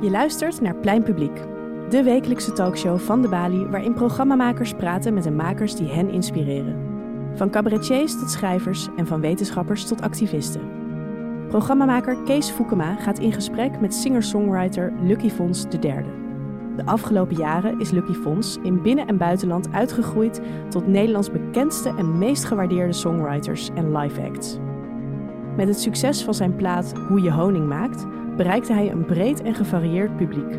Je luistert naar Plein Publiek, de wekelijkse talkshow van de Bali waarin programmamakers praten met de makers die hen inspireren. Van cabaretiers tot schrijvers en van wetenschappers tot activisten. Programmamaker Kees Foukema gaat in gesprek met singer-songwriter Lucky Fons III. De afgelopen jaren is Lucky Fons in binnen- en buitenland uitgegroeid tot Nederlands bekendste en meest gewaardeerde songwriters en live acts. Met het succes van zijn plaat Hoe je honing maakt, bereikte hij een breed en gevarieerd publiek.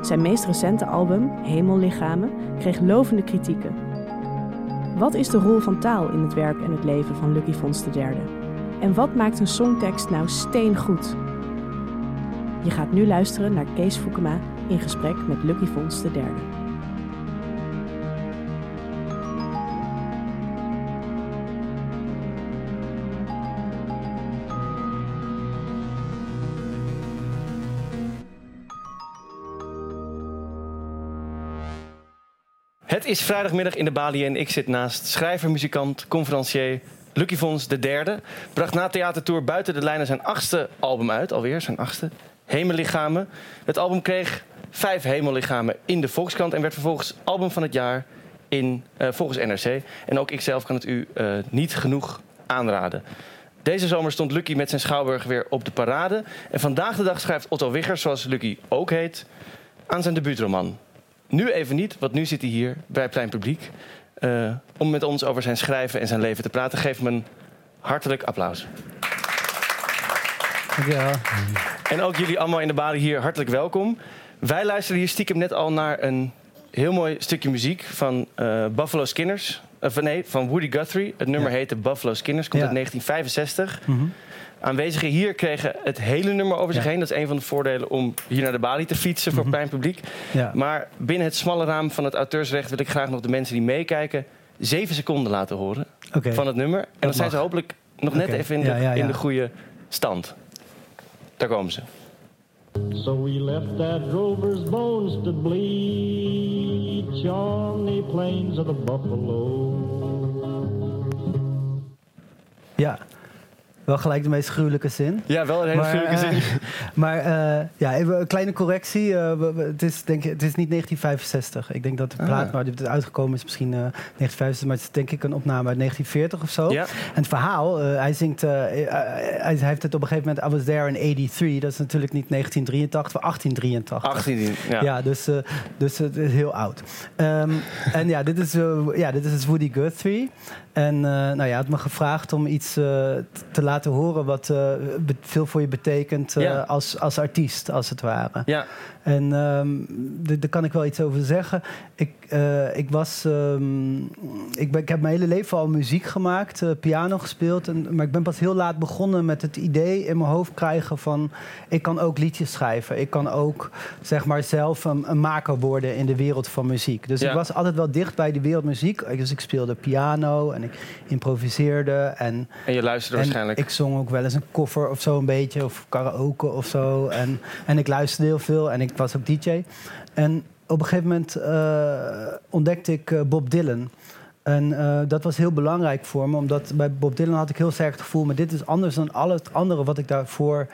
Zijn meest recente album, Hemellichamen, kreeg lovende kritieken. Wat is de rol van taal in het werk en het leven van Lucky Fons III? En wat maakt een songtekst nou steengoed? Je gaat nu luisteren naar Kees Foukema in gesprek met Lucky Fons III. Het is vrijdagmiddag in de Bali en ik zit naast schrijver, muzikant, conferencier Lucky Fons de derde. Bracht na theatertour buiten de lijnen zijn achtste album uit, alweer zijn achtste. Hemellichamen. Het album kreeg vijf hemellichamen in de Volkskrant en werd vervolgens album van het jaar in, eh, volgens NRC. En ook ik zelf kan het u eh, niet genoeg aanraden. Deze zomer stond Lucky met zijn schouwburg weer op de parade. En vandaag de dag schrijft Otto Wiggers, zoals Lucky ook heet, aan zijn debuutroman. Nu even niet, want nu zit hij hier bij Plein Publiek. eh, om met ons over zijn schrijven en zijn leven te praten. Geef hem een hartelijk applaus. Dankjewel. En ook jullie allemaal in de balie hier hartelijk welkom. Wij luisterden hier stiekem net al naar een heel mooi stukje muziek van eh, Buffalo Skinners. Of nee, van Woody Guthrie. Het nummer Ja. heette Buffalo Skinners, komt Ja. uit 1965. Mhm. Aanwezigen hier kregen het hele nummer over zich Ja. heen. Dat is een van de voordelen om hier naar de balie te fietsen voor Mhm. klein publiek. Ja. Maar binnen het smalle raam van het auteursrecht wil ik graag nog de mensen die meekijken zeven seconden laten horen van het nummer. En dan zijn ze hopelijk nog net even in de, Ja, ja, in ja. de goede stand. Daar komen ze. So we left that drover's bones to bleach on the plains of the buffalo. Ja. Wel gelijk de meest gruwelijke zin. Ja, wel een hele gruwelijke eh, zin. maar eh, ja, even een kleine correctie. Eh, we- we- het, is, denk, ik- het is niet 1965. Ik denk dat de Ah. plaat waar dit uitgekomen is misschien eh 1965. Maar het is denk ik een opname uit 1940 of zo. Ja, En het verhaal, eh, hij zingt, hij, heeft het op een gegeven moment, I was there in 83. Dat is natuurlijk niet 1983, maar 1883. 18. Ja. Ja, dus, eh, dus het is heel oud. Ehm, en ja, dit is, eh, ja, dit is dus Woody Guthrie. En eh, nou ja, hij had me gevraagd om iets eh, te laten horen wat eh, veel voor je betekent eh, Ja. als, als artiest, als het ware. ja. En ehm, daar kan ik wel iets over zeggen. Ik, eh, ik was. ehm, ik, ben, ik heb mijn hele leven al muziek gemaakt, eh, piano gespeeld. En, maar ik ben pas heel laat begonnen met het idee in mijn hoofd krijgen van. Ik kan ook liedjes schrijven. Ik kan ook zeg maar zelf een, een maker worden in de wereld van muziek. Dus Ja. ik was altijd wel dicht bij de wereld muziek. Dus ik speelde piano en ik improviseerde. En En je luisterde en waarschijnlijk. ik zong ook wel eens een koffer of zo een beetje, of karaoke of zo. En, en ik luisterde heel veel en ik was ook DJ. En op een gegeven moment eh, ontdekte ik eh, Bob Dylan. En eh, dat was heel belangrijk voor me, omdat bij Bob Dylan had ik heel sterk het gevoel... maar dit is anders dan al het andere wat ik daarvoor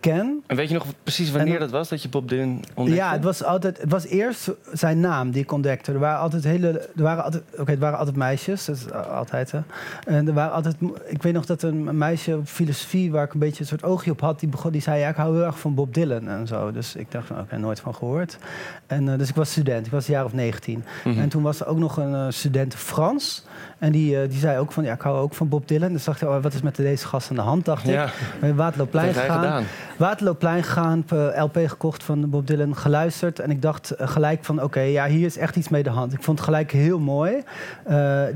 ken. En weet je nog precies wanneer dat was dat je Bob Dylan ontdekte? Ja, het was altijd. Het was eerst zijn naam die ik ontdekte. Er waren altijd hele. Er waren altijd. Oké, het waren altijd meisjes. Dat is altijd. Hè. En er waren altijd. Ik weet nog dat een meisje op filosofie waar ik een beetje een soort oogje op had, die begon, die zei ja, ik hou heel erg van Bob Dylan en zo. Dus ik dacht, oké, nooit van gehoord. En eh, dus ik was student. Ik was een jaar of 19. Mhm. En toen was er ook nog een eh, student Frans. En die, eh, die zei ook van ja, ik hou ook van Bob Dylan. Dus dacht ik, oh, wat is met deze gast aan de hand? Dacht ik. Ja, Ik ben Waterloopplein gegaan. Waterloopplein gegaan, eh, LP gekocht van Bob Dylan, geluisterd. En ik dacht eh, gelijk van, oké, ja, hier is echt iets mee de hand. Ik vond het gelijk heel mooi.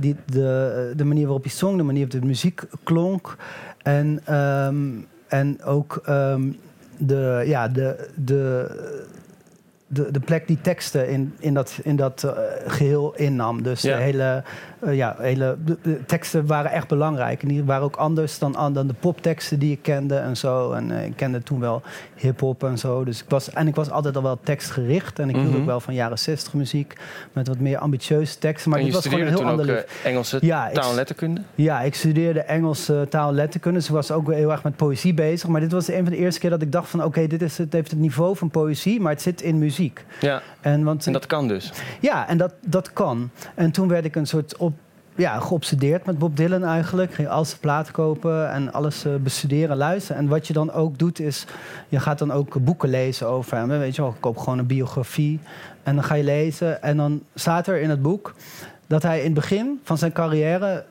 Die, de, de manier waarop hij zong, de manier waarop de muziek klonk. En, ehm, en ook ehm, de, ja, de, de, de, de plek die teksten in, in dat, in dat eh, geheel innam. Dus Ja. de hele eh, ja, hele, de, de teksten waren echt belangrijk. En die waren ook anders dan, dan de popteksten die ik kende en zo. En eh, ik kende toen wel hip-hop en zo. Dus ik was, en ik was altijd al wel tekstgericht. En ik hield Mhm. ook wel van jaren 60 muziek. Met wat meer ambitieuze teksten. Maar en je was gewoon een heel toen ander ook eh, Engelse Ja, ik- taal en letterkunde? Ja, ik studeerde Engels eh, taal en letterkunde. Dus was ook wel heel erg met poëzie bezig. Maar dit was een van de eerste keer dat ik dacht van... oké, dit is het heeft het niveau van poëzie, maar het zit in muziek. Ja, En, want, en dat kan dus. Ja, en dat, dat kan. En toen werd ik een soort op, ja, geobsedeerd met Bob Dylan eigenlijk. Ging al zijn platen kopen en alles eh, bestuderen, luisteren. En wat je dan ook doet is... je gaat dan ook boeken lezen over hem. Weet je wel, ik koop gewoon een biografie. En dan ga je lezen. En dan staat er in het boek dat hij in het begin van zijn carrière...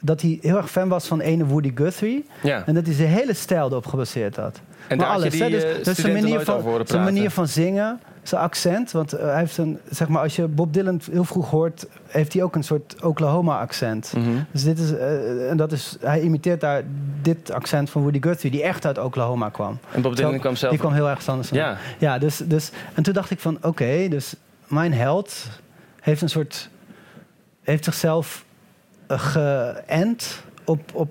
dat hij heel erg fan was van ene Woody Guthrie. Ja. En dat hij zijn hele stijl erop gebaseerd had. En Maar die hè, dus, eh, dus zijn van, manier van zingen, zijn accent. Want eh, hij heeft een, zeg maar, als je Bob Dylan heel vroeg hoort, heeft hij ook een soort Oklahoma-accent. Mhm. Dus dit is, eh, en dat is, hij imiteert daar dit accent van Woody Guthrie, die echt uit Oklahoma kwam. En Bob Dylan Zo, kwam zelf... Die kwam heel erg anders. Ja, ja dus, dus, en toen dacht ik van, oké, dus mijn held heeft een soort, heeft zichzelf eh, geënt op, op,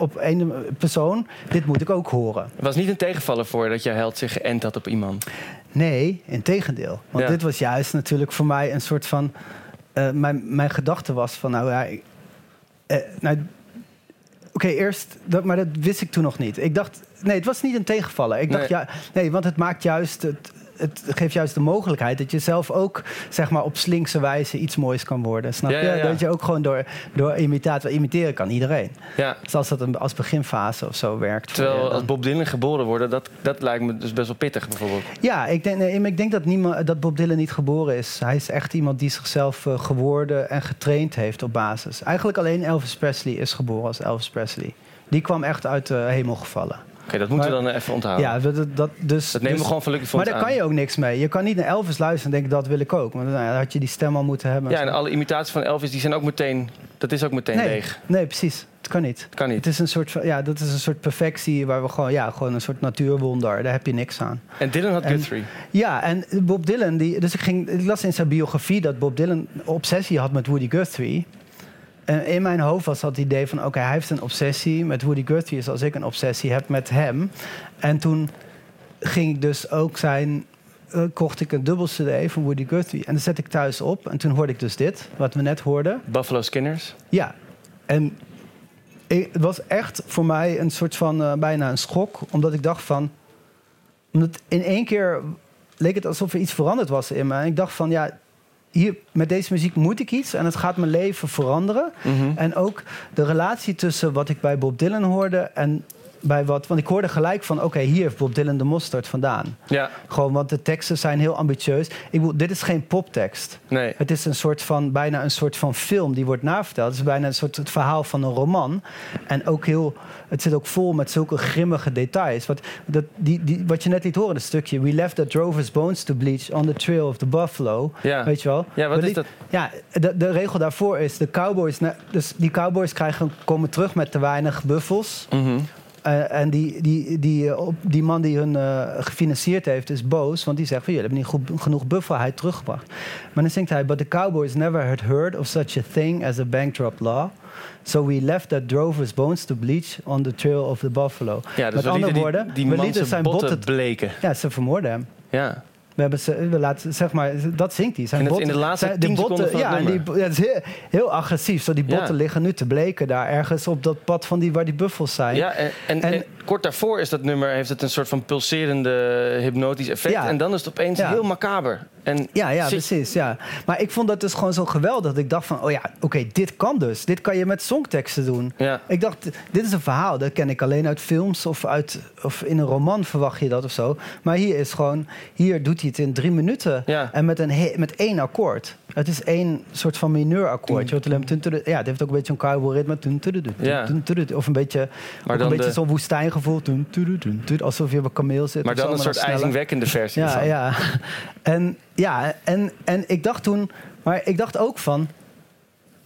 op, een persoon. Dit moet ik ook horen. het was niet een tegenvaller voor dat je held zich geënt had op iemand. Nee, in tegendeel. Want Ja. dit was juist natuurlijk voor mij een soort van... eh, mijn, mijn gedachte was van, nou ja... ik- eh, nou, Oké, eerst, dat, maar dat wist ik toen nog niet. Ik dacht, nee, het was niet een tegenvaller. Ik dacht, ja, nee, want het maakt juist, het, het geeft juist de mogelijkheid dat je zelf ook, zeg maar, op slinkse wijze iets moois kan worden. Snap Ja, je? ja. Dat je ook gewoon door, door imitatie, imiteren kan iedereen. Ja. Zoals dat een, als beginfase of zo werkt. je Terwijl dan. als Bob Dylan geboren wordt, dat, dat lijkt me dus best wel pittig bijvoorbeeld. Ja, ik denk, nee, ik denk dat, niemand, dat Bob Dylan niet geboren is. Hij is echt iemand die zichzelf eh, geworden en getraind heeft op basis. Eigenlijk alleen Elvis Presley is geboren als Elvis Presley. Die kwam echt uit de hemel gevallen. Oké, dat moeten we dan even onthouden. Ja, dat, dat, dus, dat nemen we dus- gewoon van Lucky Maar daar kan je ook niks mee. Je kan niet naar Elvis luisteren en denken, dat wil ik ook. Want nou, dan had je die stem al moeten hebben. Ja, en alle imitaties van Elvis, die zijn ook meteen... Dat is ook meteen nee, leeg. nee, precies. Het kan niet. Dat kan niet. Het is een soort, van- ja, dat is een soort perfectie waar we gewoon, ja, gewoon een soort natuurwonder. Daar heb je niks aan. En Dylan had En- Guthrie. Ja, en Bob Dylan, die, dus ik, ging, ik las in zijn biografie dat Bob Dylan obsessie had met Woody Guthrie. En in mijn hoofd was dat idee van, oké, hij heeft een obsessie met Woody Guthrie, zoals ik een obsessie heb met hem. En toen ging ik dus ook zijn, eh, kocht ik een dubbel cd van Woody Guthrie. En dat zet ik thuis op. En toen hoorde ik dus dit, wat we net hoorden. Buffalo Skinners. Ja, en ik, het was echt voor mij een soort van eh, bijna een schok, omdat ik dacht van, omdat in één keer leek het alsof er iets veranderd was in me. En ik dacht van, ja, hier met deze muziek moet ik iets en het gaat mijn leven veranderen. Mhm. En ook de relatie tussen wat ik bij Bob Dylan hoorde en bij wat, want ik hoorde gelijk van, oké, hier heeft Bob Dylan de mosterd vandaan. Ja, Gewoon, want de teksten zijn heel ambitieus. Ik bedoel, dit is geen poptekst. nee. Het is een soort van, bijna een soort van film die wordt naverteld. Het is bijna een soort het verhaal van een roman. En ook heel, het zit ook vol met zulke grimmige details. Wat, dat, die, die, wat je net liet horen, dat stukje. We left the drover's bones to bleach on the trail of the buffalo. Ja. Weet je wel? Ja, wat We is dat? Ja, de, de regel daarvoor is, de cowboys, dus die cowboys krijgen, komen terug met te weinig buffels. Mhm. Eh, en die, die, die, eh, op- die man die hun eh, gefinancierd heeft is boos. Want die zegt van jullie hebben niet goed, genoeg buffelheid teruggebracht. Maar dan zingt hij... But the cowboys never had heard of such a thing as a bankrupt law. So we left that drover's bones to bleach on the trail of the buffalo. Ja, dus Met andere die, woorden, die we man lieten zijn zijn botten, botten... bleken. Ja, ze vermoorden hem. Ja. We hebben ze, we laten, zeg maar, dat zingt hij. Zijn In het- in botten- de laatste zijn- 10 seconden van het ja, en die, ja, het is heel, heel agressief. Zo die Ja. botten liggen nu te bleken daar ergens op dat pad van die, waar die buffels zijn. Ja, en, en, En- en kort daarvoor is dat nummer, heeft het een soort van pulserende hypnotisch effect. Ja. En dan is het opeens heel macaber. En Ja, ja, precies. Ja. Maar ik vond dat dus gewoon zo geweldig. Dat ik dacht van, oh ja, oké, dit kan dus. Dit kan je met songteksten doen. Ja. Ik dacht, dit is een verhaal. Dat ken ik alleen uit films of, uit, of in een roman verwacht je dat of zo. Maar hier is gewoon, hier doet hij het in drie minuten. Ja. En met, een he- met één akkoord. Het is één soort van mineurakkoord. Je hoort alleen maar tun, tun, Ja, het heeft ook een beetje een cowboy ritme. Tun, tun, tun, tun, Ja. tun, tun, tun. Of een beetje, Maar ook dan een beetje de- zo'n woestijngevoel. Alsof je op een kameel zit. Maar dan een soort ijzingwekkende versie. Ja, ja. En, ja en, en ik dacht toen... Maar ik dacht ook van...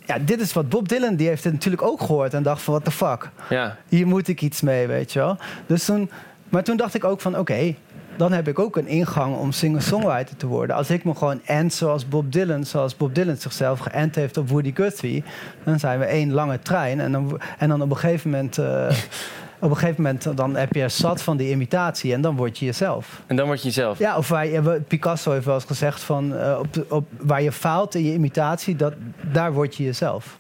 Ja, dit is wat Bob Dylan... die heeft het natuurlijk ook gehoord... en dacht van, what the fuck? ja. Hier moet ik iets mee, weet je wel. Dus toen... Maar toen dacht ik ook van, oké... dan heb ik ook een ingang om singer-songwriter te worden. Als ik me gewoon end zoals Bob Dylan, zoals Bob Dylan zichzelf geënt heeft op Woody Guthrie, dan zijn we één lange trein. En dan, en dan op een gegeven moment. eh, op een gegeven moment dan heb je zat van die imitatie en dan word je jezelf. En dan word je jezelf. Ja, of waar je, Picasso heeft wel eens gezegd van eh, op, waar je faalt in je imitatie, dat, daar word je jezelf.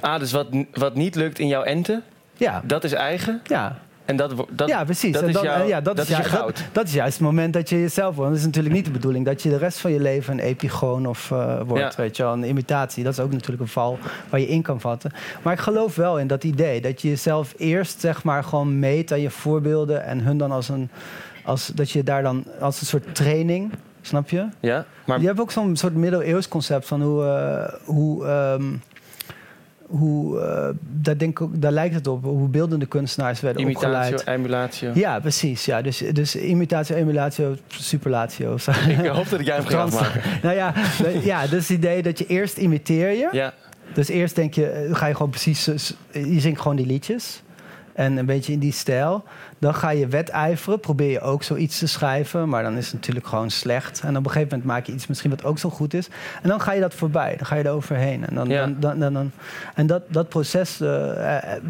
Ah, dus wat, wat niet lukt in jouw ente, Ja, dat is eigen. ja. En dat, dat, ja, precies. Dat En is, dan- jouw- en ja, dat is goud. Dat, is juist het moment dat je jezelf wordt. Het is natuurlijk niet de bedoeling dat je de rest van je leven een epigoon of eh, wordt. Ja. Weet je wel, een imitatie. Dat is ook natuurlijk een val waar je in kan vatten. Maar ik geloof wel in dat idee. Dat je jezelf eerst zeg maar gewoon meet aan je voorbeelden. En hun dan als een. Als, dat je daar dan als een soort training. Snap je? ja, maar Je hebt ook zo'n soort middeleeuws concept van hoe. eh, hoe ehm, hoe eh, daar, denk daar lijkt het op hoe beeldende kunstenaars werden imitatio, opgeleid. emulatio. Ja, precies. Ja. Dus, dus imitatie, emulatio, superlatio. Ik hoop dat ik jij hem ga Trans- afmaken. nou ja, ja, dus het idee dat je eerst imiteer je. Ja, Dus eerst denk je, eh, ga je gewoon precies, eh, je zingt gewoon die liedjes. En een beetje in die stijl. Dan ga je wedijveren, probeer je ook zoiets te schrijven. Maar dan is het natuurlijk gewoon slecht. En op een gegeven moment maak je iets misschien wat ook zo goed is. En dan ga je dat voorbij, dan ga je er overheen. En, dan, Ja. dan, dan, dan, dan- en dat, dat proces, eh, eh,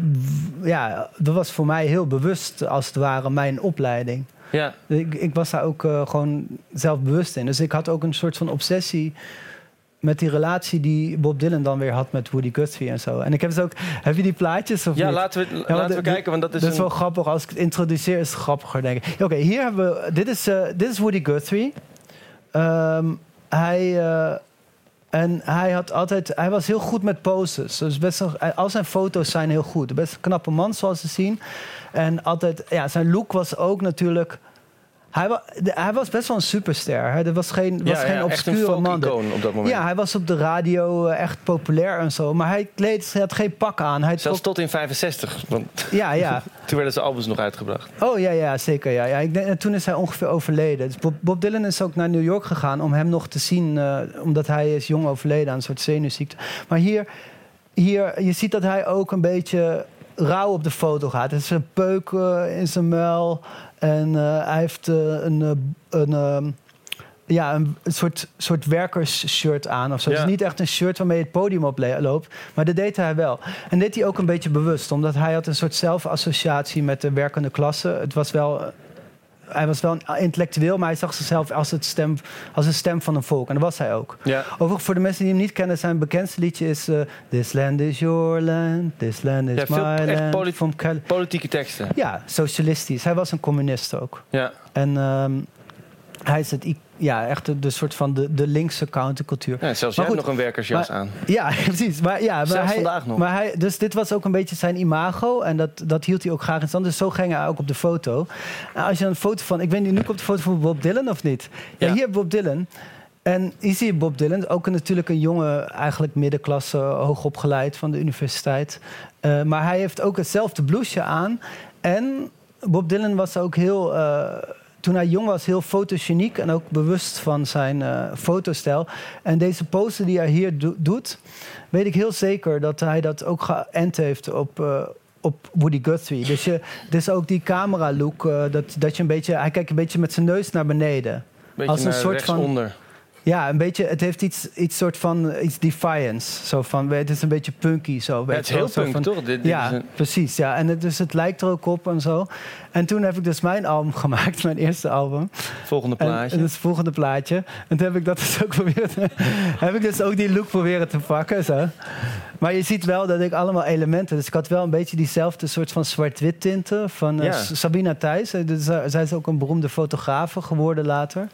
ja, dat was voor mij heel bewust als het ware mijn opleiding. ja. Ik, ik was daar ook eh, gewoon zelf bewust in. Dus ik had ook een soort van obsessie met die relatie die Bob Dylan dan weer had met Woody Guthrie en zo. En ik heb dus ook... Heb je die plaatjes of ja niet? laten we, laten we de- kijken, want dat is, dat is wel grappig. Als ik het introduceer is het grappiger, denk ik. Oké, hier hebben we... Dit is, eh, dit is Woody Guthrie. Ehm, hij... eh, en hij had altijd, hij was heel goed met poses. Dus best wel, al zijn foto's zijn heel goed. Best een knappe man, zoals ze zien. En altijd, ja, zijn look was ook natuurlijk. Hij, wa, hij was best wel een superster. Hè. Er was geen, was ja, geen ja, echt een obscure man. op dat moment. Ja, hij was op de radio eh, echt populair en zo. Maar hij, kleed, hij had geen pak aan. Hij Zelfs tot in 65, want ja, ja. toen werden zijn albums nog uitgebracht. Oh ja, ja zeker. Ja. Ja, ik denk, en toen is hij ongeveer overleden. Dus Bob, Bob Dylan is ook naar New York gegaan om hem nog te zien. eh, omdat hij is jong overleden aan een soort zenuwziekte. Maar hier, hier, je ziet dat hij ook een beetje rauw op de foto gaat. Het is een peuk eh, in zijn muil. En eh, hij heeft eh, een, eh, een, ja, een soort, soort werkersshirt aan of zo. Ja. Het is niet echt een shirt waarmee je het podium oploopt. Maar dat deed hij wel. En deed hij ook een beetje bewust. Omdat hij had een soort zelfassociatie met de werkende klasse. Het was wel... Hij was wel een intellectueel, maar hij zag zichzelf als, het stem, als een stem van een volk. En dat was hij ook. Ja. Overigens, voor de mensen die hem niet kennen, zijn bekendste liedje is... eh, This land is your land, this land is Ja, echt land. From Cal- Politieke teksten. ja, socialistisch. Hij was een communist ook. Ja. En ehm, hij is het, ja, echt de, de soort van de, de linkse countercultuur. ja zelfs Maar jij goed, nog een werkersjas maar- aan. Ja, precies. Maar, ja, maar Zelfs hij, vandaag nog. Maar hij, dus dit was ook een beetje zijn imago. En dat, dat hield hij ook graag in stand. Dus zo ging hij ook op de foto. Nou, als je een foto van... Ik weet niet, nu komt de foto van Bob Dylan of niet? Ja, Ja. hier Bob Dylan. En hier zie je Bob Dylan. Ook een- natuurlijk een jonge, eigenlijk middenklasse, hoogopgeleid van de universiteit. Eh, maar hij heeft ook hetzelfde blouseje aan. En Bob Dylan was ook heel... eh, toen hij jong was, heel fotogeniek en ook bewust van zijn eh, fotostijl. En deze pose die hij hier do- doet, weet ik heel zeker dat hij dat ook geënt heeft op, eh, op Woody Guthrie. Dus je, dus ook die camera look, eh, dat, dat je een beetje, hij kijkt een beetje met zijn neus naar beneden. Beetje Als een naar soort van-. Ja, een beetje, het heeft iets, iets soort van, iets defiance. Zo van, het is een beetje punky zo. Ja, het is heel zo punk, van- toch? Dit, dit ja, een- precies. Ja. En het, dus het lijkt er ook op en zo. En toen heb ik dus mijn album gemaakt, mijn eerste album. volgende En, plaatje. en dat is het volgende plaatje. En toen heb ik dat dus ook proberen. heb ik dus ook die look proberen te pakken. Zo. Maar je ziet wel dat ik allemaal elementen. Dus ik had wel een beetje diezelfde soort van zwart-wit tinten van eh, Ja. Sabina Thijs. Eh, Dus, eh, zij is ook een beroemde fotografe geworden later.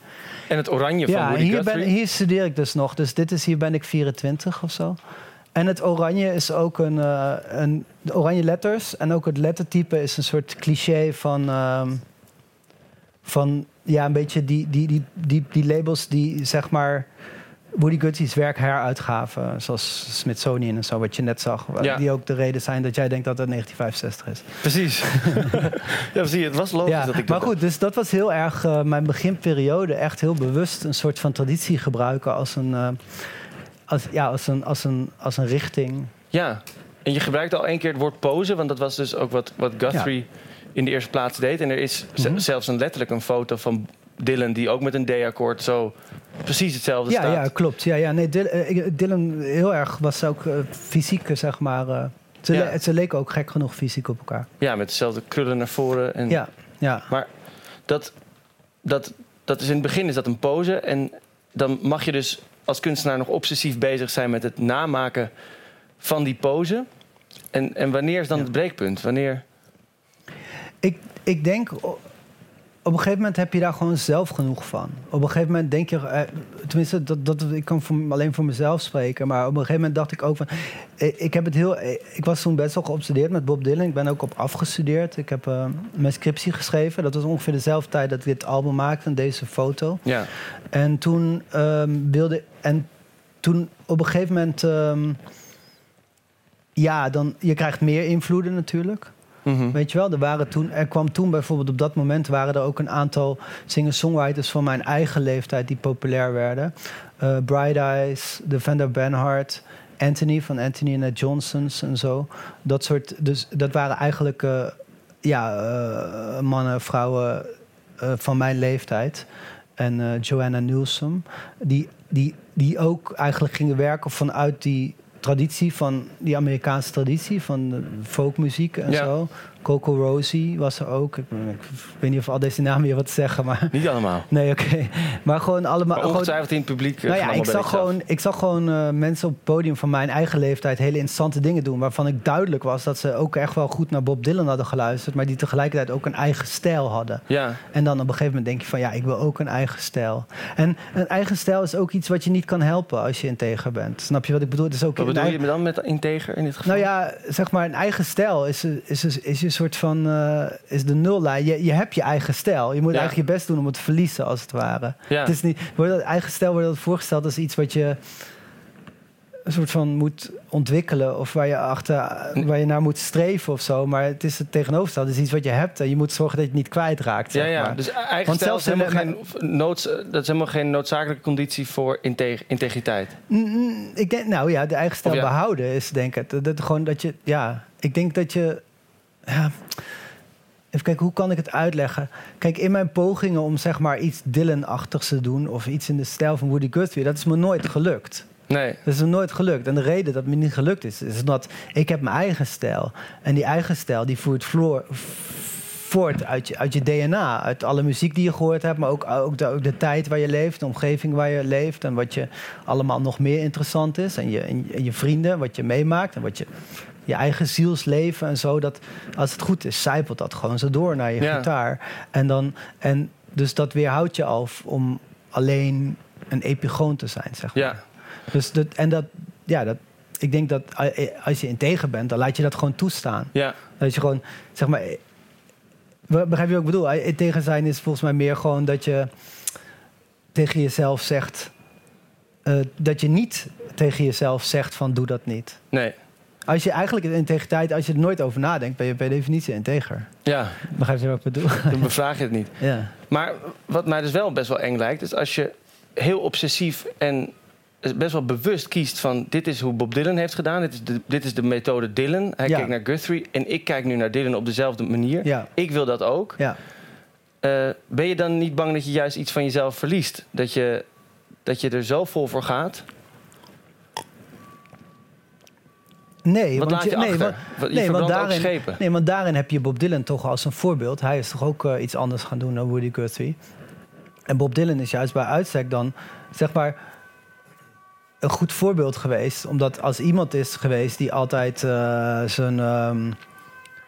En het oranje van Ja, Woody hier, Guthrie. ben, hier studeer ik dus nog. Dus dit is, hier ben ik 24 of zo. En het oranje is ook een, eh, een de oranje letters. En ook het lettertype is een soort cliché van, ehm, van ja, een beetje die, die, die, die, die labels die zeg maar Woody Guthrie's werk heruitgaven. Zoals Smithsonian en zo, wat je net zag. Ja. Die ook de reden zijn dat jij denkt dat het 1965 is. Precies. ja, zie je, het was logisch Ja, dat ik maar dat goed, dus dat was heel erg eh, mijn beginperiode. Echt heel bewust een soort van traditie gebruiken als een, eh, als, ja, als een, als een, als een richting. Ja, en je gebruikte al één keer het woord pose, want dat was dus ook wat, wat Guthrie in de eerste plaats deed. En er is Mhm. zelfs een letterlijk een foto van Dylan, die ook met een D-akkoord zo precies hetzelfde Ja, staat. ja, klopt. Ja, ja, nee, Dylan, eh, Dylan heel erg was ook eh, fysiek, eh, zeg maar. ze, Ja. le- ze leken ook gek genoeg fysiek op elkaar. Ja, met dezelfde krullen naar voren. En, Ja, ja. Maar dat, dat, dat is in het begin is dat een pose. En dan mag je dus als kunstenaar nog obsessief bezig zijn met het namaken van die pose. En, en wanneer is dan Ja. het breekpunt? Wanneer? Ik, ik denk, op een gegeven moment heb je daar gewoon zelf genoeg van. Op een gegeven moment denk je, eh, tenminste, dat, dat, ik kan voor, alleen voor mezelf spreken, maar op een gegeven moment dacht ik ook van, eh, ik heb het heel, eh, ik was toen best wel geobsedeerd met Bob Dylan. Ik ben ook op afgestudeerd. Ik heb mijn scriptie geschreven. Dat was ongeveer dezelfde tijd dat ik dit album maakte en deze foto. Ja, En toen ehm, wilde. En toen op een gegeven moment. ehm, ja, dan. Je krijgt meer invloeden natuurlijk. Mhm. Weet je wel, er, waren toen, er kwam toen bijvoorbeeld op dat moment waren er ook een aantal singer-songwriters van mijn eigen leeftijd die populair werden. Eh Bright Eyes, Defender Benhart, Anthony van Anthony and the Johnsons en zo. Dat soort, dus dat waren eigenlijk eh, ja, eh, mannen, vrouwen van mijn leeftijd. En Joanna Newsom, die, die, die ook eigenlijk gingen werken vanuit die traditie van die Amerikaanse traditie van de folkmuziek en Ja. zo. Coco Rosie was er ook. Ik, ik weet niet of al deze namen hier wat zeggen, maar Niet allemaal. nee, oké. Maar gewoon allemaal. Maar gewoon- ongetwijfeld in het publiek. eh, nou ja, ik zag, gewoon, ik zag gewoon eh, mensen op het podium van mijn eigen leeftijd hele interessante dingen doen. Waarvan ik duidelijk was dat ze ook echt wel goed naar Bob Dylan hadden geluisterd. Maar die tegelijkertijd ook een eigen stijl hadden. Ja, En dan op een gegeven moment denk je van ja, ik wil ook een eigen stijl. En een eigen stijl is ook iets wat je niet kan helpen als je integer bent. Snap je wat ik bedoel? Is ook wat bedoel eigen- je dan met integer in dit geval? nou ja, zeg maar, een eigen stijl is, is, is, is een soort van. eh, is de nullijn. Je, je hebt je eigen stijl. Je moet Ja. eigenlijk je best doen om het te verliezen, als het ware. Ja. Het is niet. Wordt dat eigen stijl wordt dat voorgesteld als iets wat je. een soort van moet ontwikkelen. of waar je, achter, waar je naar moet streven of zo. Maar het is het tegenovergestelde. Het is iets wat je hebt en je moet zorgen dat je het niet kwijtraakt. ja, Zeg ja. maar. dus eigen Want stijl is zelfs helemaal geen, noods, dat is helemaal geen noodzakelijke conditie voor integ- integriteit. Mm, Ik denk, nou ja, de eigen stijl ja. behouden is denk ik. Dat, dat, gewoon dat je, ja, ik denk dat je. Ja, even kijken, hoe kan ik het uitleggen? Kijk, in mijn pogingen om zeg maar iets Dylan-achtigs te doen. of iets in de stijl van Woody Guthrie, dat is me nooit gelukt. Nee. Dat is me nooit gelukt. En de reden dat het me niet gelukt is, is dat ik heb mijn eigen stijl. En die eigen stijl die voert vloor, voort uit je, uit je DNA. Uit alle muziek die je gehoord hebt, maar ook, ook, de, ook de tijd waar je leeft, de omgeving waar je leeft. En wat je allemaal nog meer interessant is. En je, en je vrienden, wat je meemaakt. En wat je, je eigen zielsleven en zo. Dat, als het goed is, zijpelt dat gewoon zo door naar je Ja. gitaar. En, dan, en dus dat weerhoudt je af om alleen een epigoon te zijn, zeg maar. Ja. Dus dat, en dat, ja, dat, ik denk dat eh, als je integer bent, dan laat je dat gewoon toestaan. Ja. Dat je gewoon, zeg maar, be- begrijp je wat ik bedoel? Integer zijn is volgens mij meer gewoon dat je tegen jezelf zegt, eh, dat je niet tegen jezelf zegt van doe dat niet. Nee. Als je eigenlijk in integriteit, als je er nooit over nadenkt, ben je per definitie integer. Ja, Begrijp je wat ik bedoel? dan bevraag je het niet. ja. Maar wat mij dus wel best wel eng lijkt, is als je heel obsessief en best wel bewust kiest van dit is hoe Bob Dylan heeft gedaan, dit is de, dit is de methode Dylan. Hij Ja. kijkt naar Guthrie en ik kijk nu naar Dylan op dezelfde manier. Ja. Ik wil dat ook. ja. Eh, ben je dan niet bang dat je juist iets van jezelf verliest? Dat je, dat je er zo vol voor gaat? Nee, Wat want je, nee, want- je nee, want daarin- schepen. Nee, want daarin heb je Bob Dylan toch als een voorbeeld. Hij is toch ook eh, iets anders gaan doen dan Woody Guthrie. En Bob Dylan is juist bij uitstek dan, zeg maar, een goed voorbeeld geweest. Omdat als iemand is geweest die altijd eh, zijn... ehm,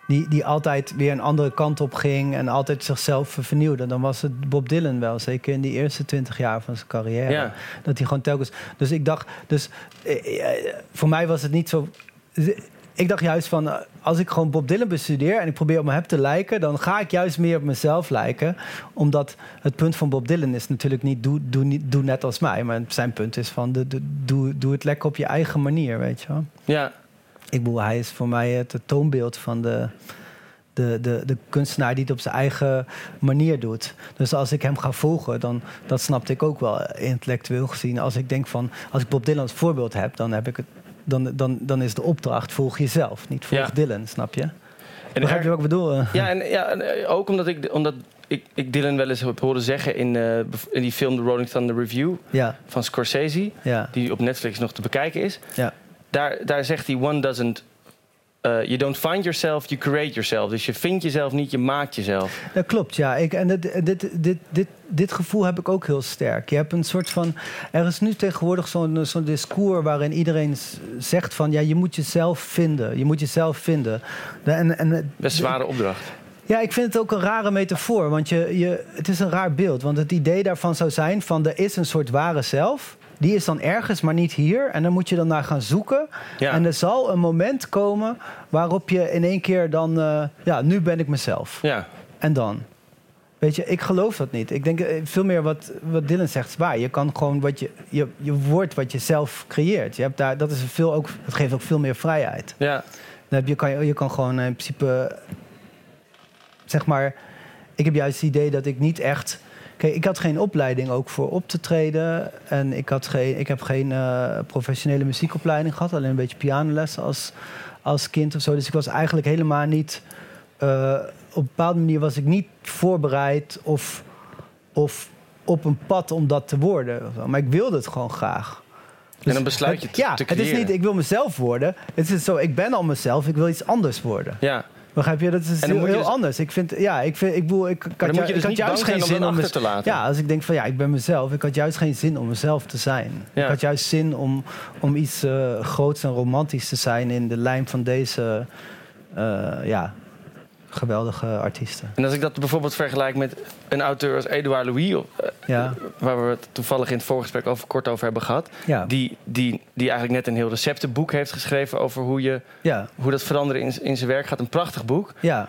die, die altijd weer een andere kant op ging en altijd zichzelf vernieuwde. Dan was het Bob Dylan wel, zeker in die eerste twintig jaar van zijn carrière. Ja. Dat hij gewoon telkens. Dus ik dacht, dus eh, eh, voor mij was het niet zo. Ik dacht juist van, eh, als ik gewoon Bob Dylan bestudeer en ik probeer op heb te lijken, dan ga ik juist meer op mezelf lijken. Omdat het punt van Bob Dylan is natuurlijk niet doe, doe, niet, doe net als mij. Maar zijn punt is van, de- doe, doe het lekker op je eigen manier, weet je wel. Ja, Ik bedoel, hij is voor mij het toonbeeld van de, de, de, de kunstenaar die het op zijn eigen manier doet. Dus als ik hem ga volgen, dan dat snapte ik ook wel intellectueel gezien. Als ik denk van, als ik Bob Dylan als voorbeeld heb, dan heb ik het. Dan, dan, dan is de opdracht volg jezelf, niet volg Ja. Dylan, snap je? en Begrijp je wat ik bedoel? Ja, en, ja, en eh, ook omdat, ik, omdat ik, ik Dylan wel eens heb horen zeggen in, eh, in die film The Rolling Thunder Review Ja, van Scorsese, ja, die op Netflix nog te bekijken is. ja. Daar, daar zegt hij: One doesn't. Eh, you don't find yourself, you create yourself. Dus je vindt jezelf niet, je maakt jezelf. Dat klopt, ja. Ik, en dit, dit, dit, dit, dit gevoel heb ik ook heel sterk. Je hebt een soort van. Er is nu tegenwoordig zo'n zo'n discours waarin iedereen zegt van ja, je moet jezelf vinden. Je moet jezelf vinden. De- En, en, Best een zware opdracht. Ja, ik vind het ook een rare metafoor. Want je, je, het is een raar beeld. Want het idee daarvan zou zijn van er is een soort ware zelf. Die is dan ergens, maar niet hier. En dan moet je dan naar gaan zoeken. Ja. En er zal een moment komen waarop je in één keer dan... eh, ja, nu ben ik mezelf. Ja. En dan? Weet je, ik geloof dat niet. Ik denk eh, veel meer wat, wat Dylan zegt is waar. Je kan gewoon wat je, je, je wordt wat je zelf creëert. Je hebt daar, dat, is veel ook, dat geeft ook veel meer vrijheid. Ja. Dan heb je, kan, je je kan gewoon in principe, zeg maar, ik heb juist het idee dat ik niet echt. Kijk, ik had geen opleiding ook voor op te treden. En ik, had geen, ik heb geen eh, professionele muziekopleiding gehad. Alleen een beetje pianolessen als, als kind of zo. Dus ik was eigenlijk helemaal niet. eh, op een bepaalde manier was ik niet voorbereid of, of op een pad om dat te worden. Maar ik wilde het gewoon graag. en dan besluit je het, te, ja, te het is niet ik wil mezelf worden. Het is zo, ik ben al mezelf, ik wil iets anders worden. Ja. Begrijp je? Dat is heel, dus- anders. Ik vind, ja, ik vind, ik bedoel, ik, ik had, ju- dus ik had juist geen om zin om achter te laten. Ja, als ik denk van ja, ik ben mezelf. Ik had juist geen zin om mezelf te zijn. Ja. Ik had juist zin om, om iets eh, groots en romantisch te zijn in de lijn van deze, eh, ja, geweldige artiesten. En als ik dat bijvoorbeeld vergelijk met een auteur als Edouard Louis, eh, Ja, waar we het toevallig in het voorgesprek over kort over hebben gehad, ja, die, die, die eigenlijk net een heel receptenboek heeft geschreven over hoe, je, ja, hoe dat veranderen in, in zijn werk gaat. Een prachtig boek. ja,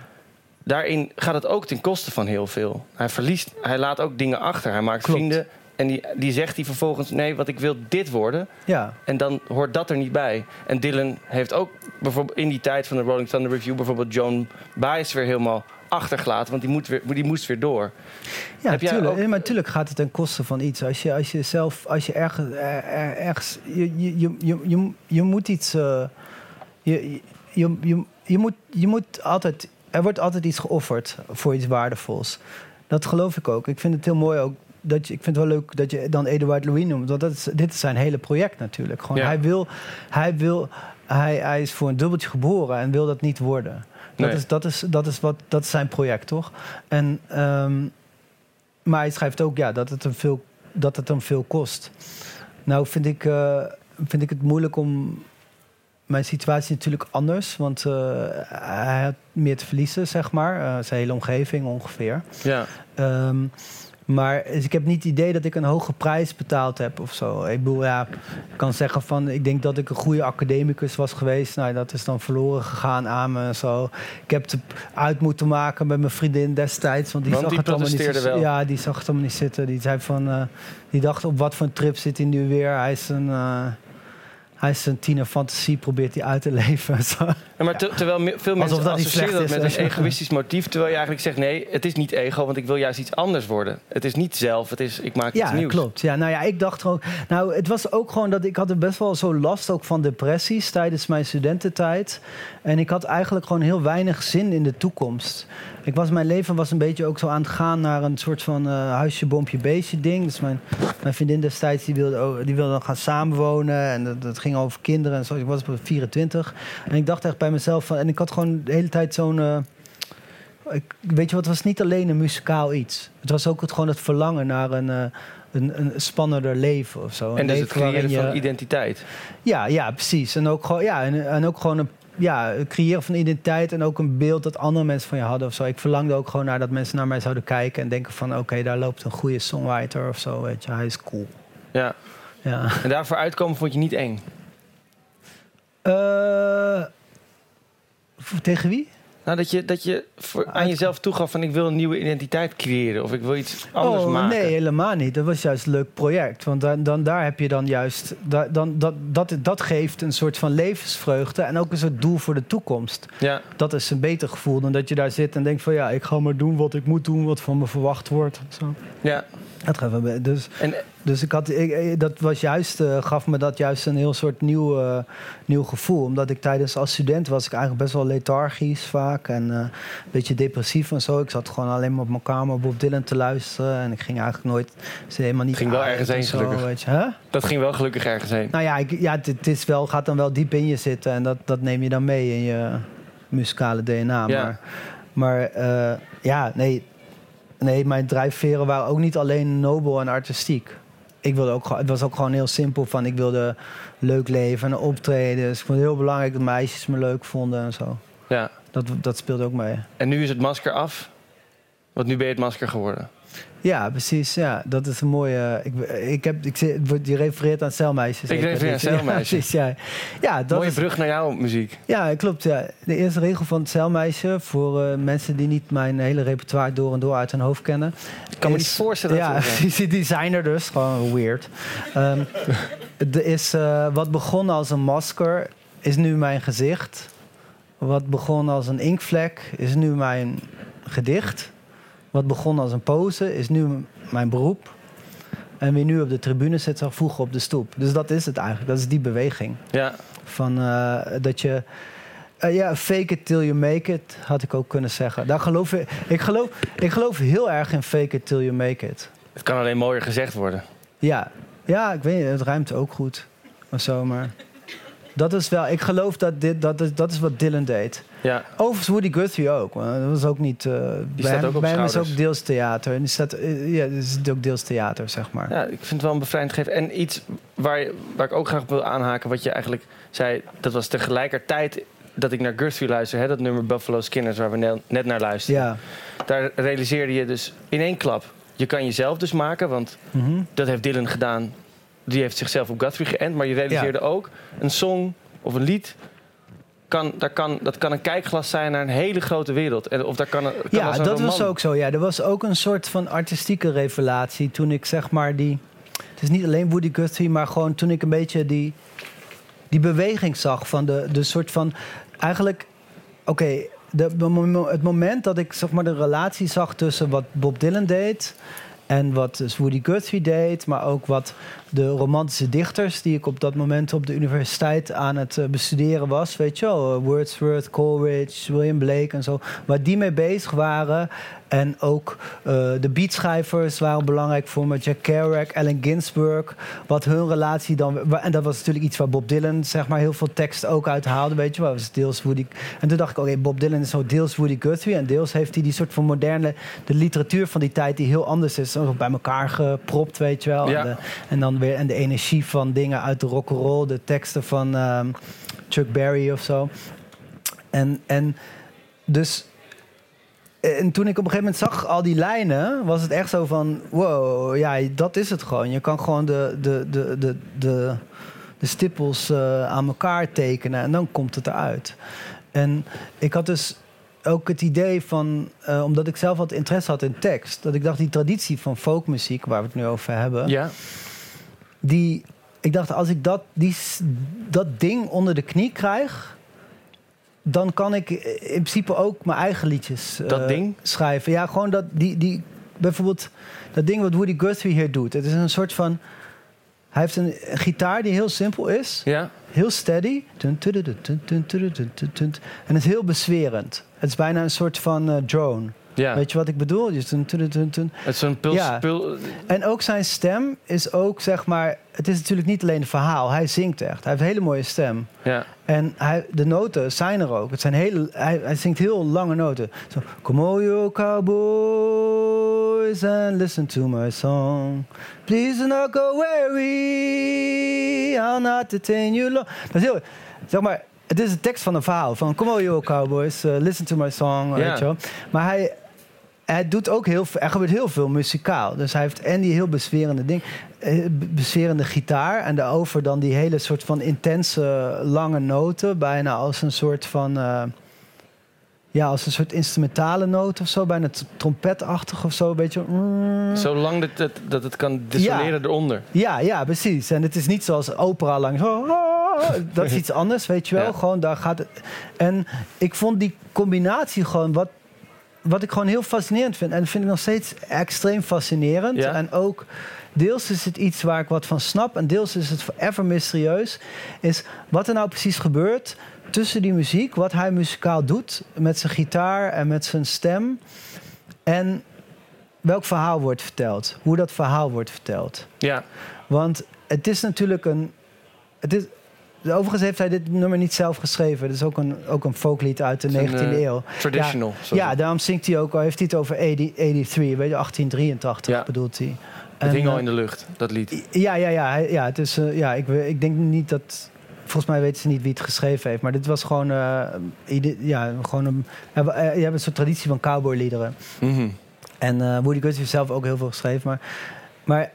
Daarin gaat het ook ten koste van heel veel. Hij verliest, hij laat ook dingen achter. Hij maakt Klopt. vrienden en die, die zegt hij vervolgens: nee, wat ik wil dit worden. ja. En dan hoort dat er niet bij. En Dylan heeft ook bijvoorbeeld in die tijd van de Rolling Thunder Review bijvoorbeeld John Baez weer helemaal achtergelaten, want die, moet weer, die moest weer door. Ja, Heb tuurlijk. ook- Ja, maar natuurlijk gaat het ten koste van iets. Als je, als je zelf, als je ergens, er- er- ergens je, je, je, je, je, je moet iets, eh, je, je, je, je, moet, je moet altijd, er wordt altijd iets geofferd voor iets waardevols. Dat geloof ik ook. Ik vind het heel mooi ook. Dat je, ik vind het wel leuk dat je dan Eduard Louis noemt. Want dat is, dit is zijn hele project natuurlijk. Gewoon, Ja. Hij wil, hij wil, hij, hij is voor een dubbeltje geboren en wil dat niet worden. Dat, Nee. is, dat, is, dat, is wat, dat is zijn project, toch? En, ehm, maar hij schrijft ook ja, dat, het hem veel, dat het hem veel kost. Nou vind ik, eh, vind ik het moeilijk om... Mijn situatie natuurlijk anders, want eh, hij had meer te verliezen, zeg maar. Eh, zijn hele omgeving ongeveer. Ja. Ehm, maar dus ik heb niet het idee dat ik een hoge prijs betaald heb of zo. Ik bedoel, ja, ik kan zeggen van... ik denk dat ik een goede academicus was geweest. Nou, dat is dan verloren gegaan aan me en zo. Ik heb het uit moeten maken met mijn vriendin destijds. Want die, Want zag die het allemaal niet wel. Ja, die zag het allemaal niet zitten. Die zei van... eh, die dacht, op wat voor een trip zit hij nu weer? Hij is een... eh, hij is een tienerfantasie, probeert hij uit te leven. Ja, maar ter- terwijl veel mensen Alsof dat associëren dat met is, een egoïstisch motief, terwijl je eigenlijk zegt nee, het is niet ego, want ik wil juist iets anders worden. Het is niet zelf, het is ik maak iets Ja, nieuws. klopt. Ja, nou ja, ik dacht gewoon. Nou, het was ook gewoon dat ik had er best wel zo last ook van depressies tijdens mijn studententijd. En ik had eigenlijk gewoon heel weinig zin in de toekomst. Ik was, mijn leven was een beetje ook zo aan het gaan naar een soort van eh, huisje, boompje, beestje ding. Dus mijn, mijn vriendin destijds die wilde, die wilde dan gaan samenwonen. En dat, dat ging over kinderen en zo. Ik was op 24. En ik dacht echt bij mezelf van. En ik had gewoon de hele tijd zo'n. eh, ik, weet je wat, het was niet alleen een muzikaal iets. Het was ook het, gewoon het verlangen naar een, eh, een, een spannender leven of zo. Een En dus het creëren van identiteit. Ja, ja, precies. En ook gewoon, ja, en, en ook gewoon een ja, het creëren van identiteit en ook een beeld dat andere mensen van je hadden of zo. Ik verlangde ook gewoon naar dat mensen naar mij zouden kijken en denken van oké, daar loopt een goede songwriter of zo, weet je. Hij is cool. Ja. Ja. En daarvoor uitkomen vond je niet eng. Eh, tegen wie? Nou, dat je, dat je voor, aan jezelf toegaf van ik wil een nieuwe identiteit creëren of ik wil iets anders oh, maken. nee, helemaal niet. Dat was juist een leuk project. Want dan, dan, daar heb je dan juist... da- dan, dat, dat, dat geeft een soort van levensvreugde... en ook een soort doel voor de toekomst. Ja. Dat is een beter gevoel dan dat je daar zit en denkt van... ja, ik ga maar doen wat ik moet doen, wat van me verwacht wordt. Zo. ja. Dus En Dus ik had, ik, dat was juist, eh, gaf me dat juist een heel soort nieuw, eh, nieuw gevoel. Omdat ik tijdens als student was ik eigenlijk best wel lethargisch vaak. En eh, een beetje depressief en zo. Ik zat gewoon alleen maar op mijn kamer Bob Dylan te luisteren. En ik ging eigenlijk nooit, ze helemaal niet Ging wel ergens en heen, zo, gelukkig. Weet je. Huh? Dat ging wel gelukkig ergens heen. Nou ja, ik, ja het, is wel, gaat dan wel diep in je zitten. En dat, dat neem je dan mee in je muzikale DNA. Ja. Maar, maar eh, ja, nee, nee, mijn drijfveren waren ook niet alleen nobel en artistiek. Ik wilde ook, gewoon- het was ook gewoon heel simpel van ik wilde leuk leven en optreden. Dus ik vond het heel belangrijk dat meisjes me leuk vonden en zo. Ja. Dat, dat speelde ook mee. En nu is het masker af. Want nu ben je het masker geworden. Ja, precies. Ja, dat is een mooie. Ik, ik heb, ik, je refereert aan celmeisjes. Ik refereer aan Ja, Celmeisjes. precies, ja, ja, dat Mooie is, brug naar jouw muziek. Ja, klopt. Ja. De eerste regel van het celmeisje, voor eh, mensen die niet mijn hele repertoire door en door uit hun hoofd kennen. Ik kan me is- niet voorstellen dat Ja, die, die zijn er dus, gewoon weird. Er is eh, wat begon als een masker, is nu mijn gezicht. Wat begon als een inkvlek, is nu mijn gedicht. Wat begon als een pose, is nu mijn beroep. En wie nu op de tribune zit, zal vroeger op de stoep. Dus dat is het eigenlijk, dat is die beweging. Ja, Van eh, dat je. eh, ja, fake it till you make it, had ik ook kunnen zeggen. Daar geloof ik, ik, geloof, ik geloof heel erg in fake it till you make it. het kan alleen mooier gezegd worden. Ja, ja ik weet het ruimt ook goed. Of zo, maar. Dat is wel, ik geloof dat dit, dat dat is wat Dylan deed. Ja, Overigens Woody Guthrie ook. Maar dat was ook niet. eh bij hem, ook op bij hem is ook deels theater. En die staat, eh, ja, is het ook deels theater, zeg maar. ja, ik vind het wel een bevrijdend gegeven. En iets waar, je- waar ik ook graag op wil aanhaken, wat je eigenlijk zei, dat was tegelijkertijd dat ik naar Guthrie luister, hè, dat nummer Buffalo Skinners, waar we ne- net naar luisterden. Ja. Daar realiseerde je dus in één klap, je kan jezelf dus maken, want Mhm. dat heeft Dylan gedaan. Die heeft zichzelf op Guthrie geënt, maar je realiseerde ook, een song of een lied, kan, daar kan, dat kan een kijkglas zijn naar een hele grote wereld. En, of daar kan, een- kan Ja, dat was ook zo. Ja, er was ook een soort van artistieke revelatie toen ik zeg maar die. Het is niet alleen Woody Guthrie, maar gewoon toen ik een beetje die, die beweging zag van de, de soort van. Eigenlijk, oké, het moment dat ik zeg maar de relatie zag tussen wat Bob Dylan deed. En wat dus Woody Guthrie deed, maar ook wat de romantische dichters die ik op dat moment op de universiteit aan het eh, bestuderen was, weet je wel, eh, Wordsworth, Coleridge, William Blake en zo, waar die mee bezig waren. En ook eh, de beatschrijvers waren belangrijk voor me, Jack Kerouac, Allen Ginsberg, wat hun relatie dan, en dat was natuurlijk iets waar Bob Dylan zeg maar heel veel tekst ook uit haalde, weet je wel, was deels Woody. En toen dacht ik, oké, Bob Dylan is zo deels Woody Guthrie en deels heeft hij die soort van moderne, de literatuur van die tijd die heel anders is, zo bij elkaar gepropt, weet je wel. Ja. En, de, en dan en de energie van dingen uit de rock'n'roll, de teksten van ehm, Chuck Berry of zo. En, en dus. En toen ik op een gegeven moment zag al die lijnen, was het echt zo van: wow, ja, dat is het gewoon. Je kan gewoon de, de, de, de, de, stippels eh, aan elkaar tekenen en dan komt het eruit. En ik had dus ook het idee van, eh, omdat ik zelf wat interesse had in tekst, dat ik dacht die traditie van folkmuziek, waar we het nu over hebben, die, ik dacht, als ik dat, die, dat ding onder de knie krijg, dan kan ik in principe ook mijn eigen liedjes dat eh, ding? schrijven. Ja, gewoon dat, die, die, bijvoorbeeld dat ding wat Woody Guthrie hier doet. Het is een soort van. Hij heeft een gitaar die heel simpel is. Ja. Heel steady. En het is heel beswerend. Het is bijna een soort van eh, drone ja. Weet je wat ik bedoel? Je tun, tun, tun, tun. Het is zo'n puls, Ja. pul- En ook zijn stem is ook, zeg maar... Het is natuurlijk niet alleen een verhaal. Hij zingt echt. Hij heeft een hele mooie stem. ja. En hij, de noten zijn er ook. Het zijn hele, hij, hij zingt heel lange noten. Zo, Come all you cowboys and listen to my song. Please do not go weary. I'll not detain you long. Dat is heel... Zeg maar, het is de tekst van een verhaal. Van Come you cowboys, uh, listen to my song. Ja. Weet je wel. Maar hij, hij doet ook heel veel, er gebeurt heel veel muzikaal. Dus hij heeft en die heel beswerende ding, eh, beswerende gitaar en daarover dan die hele soort van intense lange noten, bijna als een soort van eh, ja, als een soort instrumentale noot of zo, bijna trompetachtig of zo, een beetje. Zolang dat het, dat het kan dissoneren eronder. Ja, ja, precies. En het is niet zoals opera lang. zo, Dat is iets anders, weet je wel. Gewoon daar gaat het. En ik vond die combinatie gewoon wat. Wat ik gewoon heel fascinerend vind, en dat vind ik nog steeds extreem fascinerend. Ja? En ook deels is het iets waar ik wat van snap, en deels is het forever mysterieus. Is wat er nou precies gebeurt tussen die muziek, wat hij muzikaal doet met zijn gitaar en met zijn stem. En welk verhaal wordt verteld, hoe dat verhaal wordt verteld. Ja, Want het is natuurlijk een. Het is, overigens heeft hij dit nummer niet zelf geschreven. Het is ook een, ook een folklied uit de Het is 19e een, eh, eeuw. traditional. Ja, daarom zingt hij ook al. Heeft hij het over 80, 83, weet je, 1883 Ja. bedoelt hij. het hing al eh, in de lucht, dat lied. Ja, ja, ja. ja, het is, eh, ja ik, ik denk niet dat. Volgens mij weten ze niet wie het geschreven heeft. Maar dit was gewoon. ja, gewoon een. Je hebt een soort traditie van cowboyliederen. Mhm. En Woody Guthrie heeft zelf ook heel veel geschreven. Maar, maar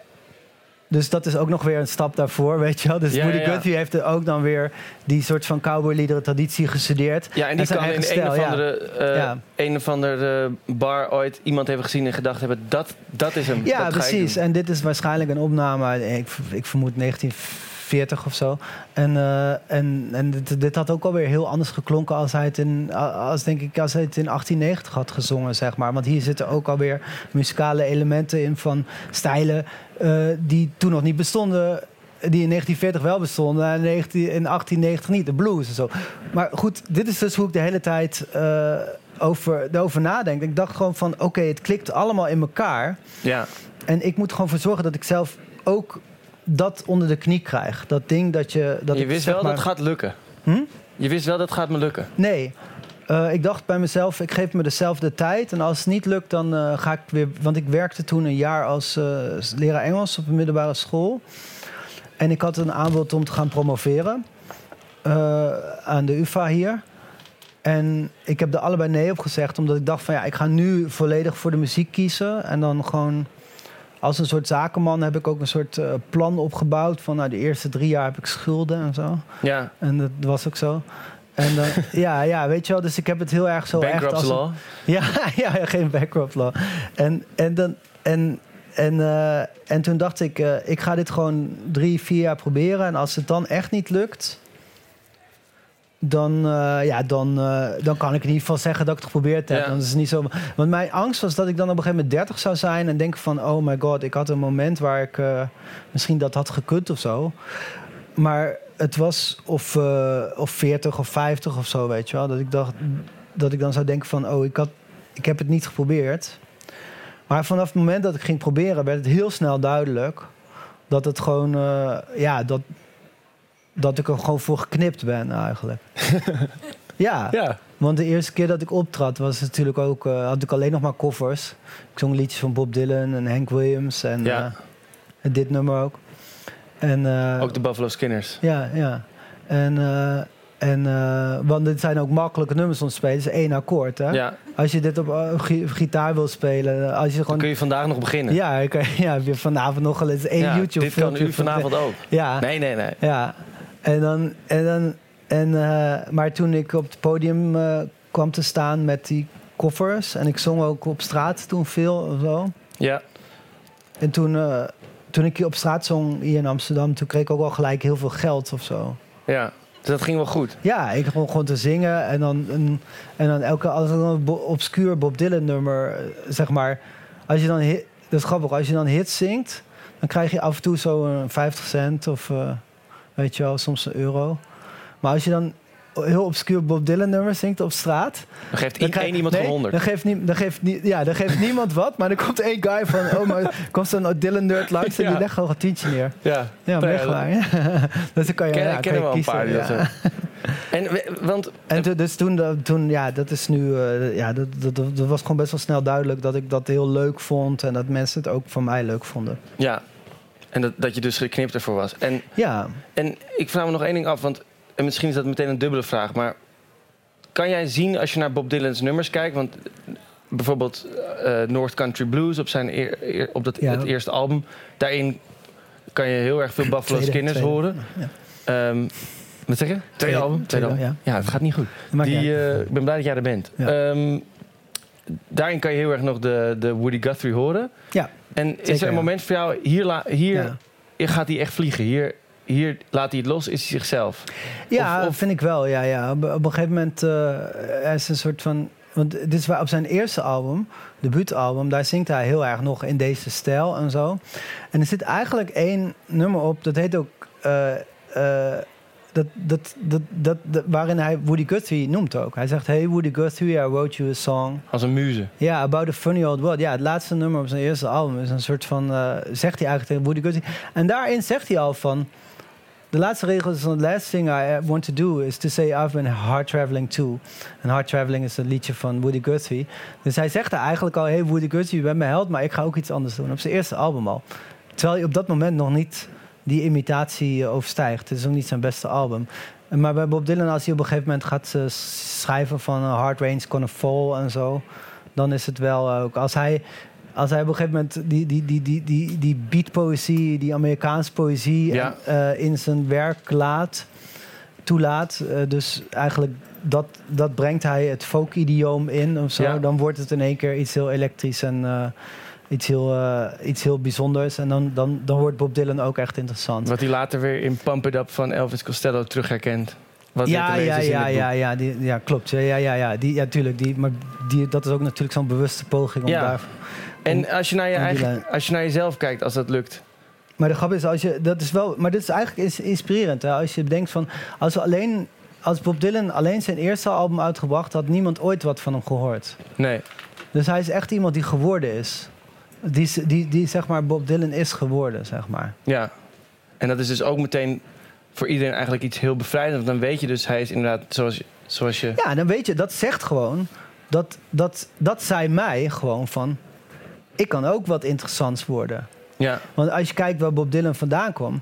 dus dat is ook nog weer een stap daarvoor, weet je wel. Dus Ja, Woody ja, ja. Guthrie heeft er ook dan weer die soort van cowboyliederen traditie gestudeerd. Ja, en die kan in eigen een of stijl, andere, Ja. een of andere bar ooit iemand hebben gezien en gedacht hebben... dat, dat is hem, Ja, precies. En dit is waarschijnlijk een opname ik, ik vermoed 1940 of zo. En, eh, en, en dit, dit had ook alweer heel anders geklonken als hij het in, als, denk ik, als hij het in 1890 had gezongen, zeg maar. Want hier zitten ook alweer muzikale elementen in van stijlen eh, die toen nog niet bestonden. Die in 1940 wel bestonden en in 19 in 1890 niet, de blues en zo. Maar goed, dit is dus hoe ik de hele tijd eh, over, erover nadenk. Ik dacht gewoon van, oké, het klikt allemaal in elkaar. Ja, En ik moet gewoon voor zorgen dat ik zelf ook dat onder de knie krijg. Dat ding dat je... Dat je wist wel maar- dat gaat lukken. Hm? Je wist wel dat gaat me lukken. Nee. Eh, ik dacht bij mezelf, ik geef me dezelfde tijd. En als het niet lukt, dan eh, ga ik weer... Want ik werkte toen een jaar als eh, leraar Engels op een middelbare school. En ik had een aanbod om te gaan promoveren. aan de UvA hier. En ik heb er allebei nee op gezegd. Omdat ik dacht van ja, ik ga nu volledig voor de muziek kiezen. En dan gewoon... Als een soort zakenman heb ik ook een soort eh, plan opgebouwd. Van nou, de eerste drie jaar heb ik schulden en zo. Ja, En dat was ook zo. En dan, ja, ja, weet je wel. Dus ik heb het heel erg zo echt als een- law. ja, ja, ja, geen bankrupt law. En, en, dan, en, en, eh, en toen dacht ik, eh, ik ga dit gewoon drie, vier jaar proberen. En als het dan echt niet lukt, dan, eh, ja, dan, eh, dan kan ik in ieder geval zeggen dat ik het geprobeerd heb. Ja. Dan is het niet zo, want mijn angst was dat ik dan op een gegeven moment 30 zou zijn en denken van, oh my god, ik had een moment waar ik eh, misschien dat had gekund of zo. Maar het was of, of 40 of 50 of zo, weet je wel. Dat ik dacht dat ik dan zou denken van, oh, ik, had, ik heb het niet geprobeerd. Maar vanaf het moment dat ik ging proberen, werd het heel snel duidelijk dat het gewoon, ja, dat, dat ik er gewoon voor geknipt ben eigenlijk. ja, Ja, want de eerste keer dat ik optrad was natuurlijk ook, eh, had ik alleen nog maar covers. Ik zong liedjes van Bob Dylan en Hank Williams en Ja. eh, dit nummer ook. En, eh, ook de Buffalo Skinners. ja, ja. En, en want dit zijn ook makkelijke nummers om te spelen. Het is één akkoord, hè? Ja, Als je dit op gi gitaar wil spelen, als je dan gewoon... kun je vandaag nog beginnen. Ja, ik, ja, heb je vanavond nog wel eens één Ja, YouTube dit kan u van- vanavond ook. Ja, Nee, nee, nee. ja. En dan... En dan en, uh, maar toen ik op het podium uh, kwam te staan met die koffers... en ik zong ook op straat toen veel of zo... Ja, En toen, uh, toen ik op straat zong hier in Amsterdam... toen kreeg ik ook al gelijk heel veel geld of zo. ja. Dus dat ging wel goed. Ja, ik begon gewoon te zingen. En dan, en, en dan elke als een obscuur Bob Dylan nummer, eh, zeg maar. Als je dan hit, dat is grappig, als je dan hits zingt, dan krijg je af en toe zo een 50 cent of uh, weet je wel, soms een euro. Maar als je dan heel obscuur Bob Dylan nummer zingt op straat. Dan geeft dan één iemand nee, voor 100. Dan geeft, nie, dan, geeft nie, ja, dan geeft niemand wat, maar er komt één guy van, oh maar komt zo'n Dylan nerd langs en die legt gewoon een tientje neer. Ja, Ja, waar. dus dan kan je, Ken, ja, kan kennen je we wel een paar ja. En, want, En dus toen, toen, ja, dat is nu, eh, ja, dat, dat, dat dat was gewoon best wel snel duidelijk dat ik dat heel leuk vond en dat mensen het ook van mij leuk vonden. ja, en dat, dat je dus geknipt ervoor was. En, Ja, en ik vraag me nog één ding af, want en misschien is dat meteen een dubbele vraag, maar kan jij zien als je naar Bob Dylan's nummers kijkt, want bijvoorbeeld eh, North Country Blues op, zijn eer- eer- op dat, Ja. het eerste album, daarin kan je heel erg veel Buffalo Skinners horen. Ja. Ehm, wat zeg je? Tweede, album? tweede, album. ja. ja, het gaat niet goed. Die, eh, ik ben blij dat jij er bent. Ja. Daarin kan je heel erg nog de, de Woody Guthrie horen. Ja, En is er een moment voor jou, hier, la- hier, ja. gaat hij echt vliegen. Hier, hier laat hij het los, is hij zichzelf. ja Of- of- vind ik wel. Ja, ja. Op, op een gegeven moment uh, er is een soort van. want dit is waar op zijn eerste album, debuutalbum, daar zingt hij heel erg nog in deze stijl en zo. En er zit eigenlijk één nummer op, dat heet ook. eh, eh, dat, dat, dat, dat, dat- waarin hij Woody Guthrie noemt ook. Hij zegt: Hey Woody Guthrie, I wrote you a song. Als een muze. Ja, About a Funny Old World. Ja, het laatste nummer op zijn eerste album is een soort van... eh, zegt hij eigenlijk tegen Woody Guthrie. En daarin zegt hij al van... De laatste regel is... The last thing I want to do is to say I've been hard traveling too. En hard traveling is een liedje van Woody Guthrie. Dus hij zegt er eigenlijk al... Hey Woody Guthrie, je bent mijn held, maar ik ga ook iets anders doen. Op zijn eerste album al. Terwijl hij op dat moment nog niet die imitatie eh, overstijgt. Het is ook niet zijn beste album. Maar bij Bob Dylan, als hij op een gegeven moment gaat eh, schrijven van eh, Hard Rain's Gonna Fall en zo, dan is het wel ook. Als hij, als hij op een gegeven moment die, die, die, die, die, die beatpoëzie, die Amerikaanse poëzie Ja. in zijn werk laat, toelaat, dus eigenlijk dat, dat brengt hij het folk-idioom in of zo, Ja. dan wordt het in één keer iets heel elektrisch en iets, heel, eh, iets heel bijzonders. En dan, dan, dan wordt Bob Dylan ook echt interessant. Wat hij later weer in Pump It Up van Elvis Costello terug herkent. Wat weer ja, ja, ja, ja, ja, die, ja, klopt. Ja, ja, ja, ja, die, ja tuurlijk. Die, maar die, dat is ook natuurlijk zo'n bewuste poging om Ja. daar... En als je, naar je eigen, als je naar jezelf kijkt, als dat lukt. Maar de grap is, als je, dat is wel, maar dit is eigenlijk is inspirerend. Hè? Als je denkt van, als we alleen, als Bob Dylan alleen zijn eerste album uitgebracht, had niemand ooit wat van hem gehoord. Nee. Dus hij is echt iemand die geworden is. Die, die, die zeg maar Bob Dylan is geworden, zeg maar. Ja. En dat is dus ook meteen voor iedereen eigenlijk iets heel bevrijdends. Want dan weet je dus, hij is inderdaad zoals, zoals je... Ja, dan weet je, dat zegt gewoon, dat, dat, dat zei mij gewoon van, ik kan ook wat interessants worden. Ja. Want als je kijkt waar Bob Dylan vandaan kwam.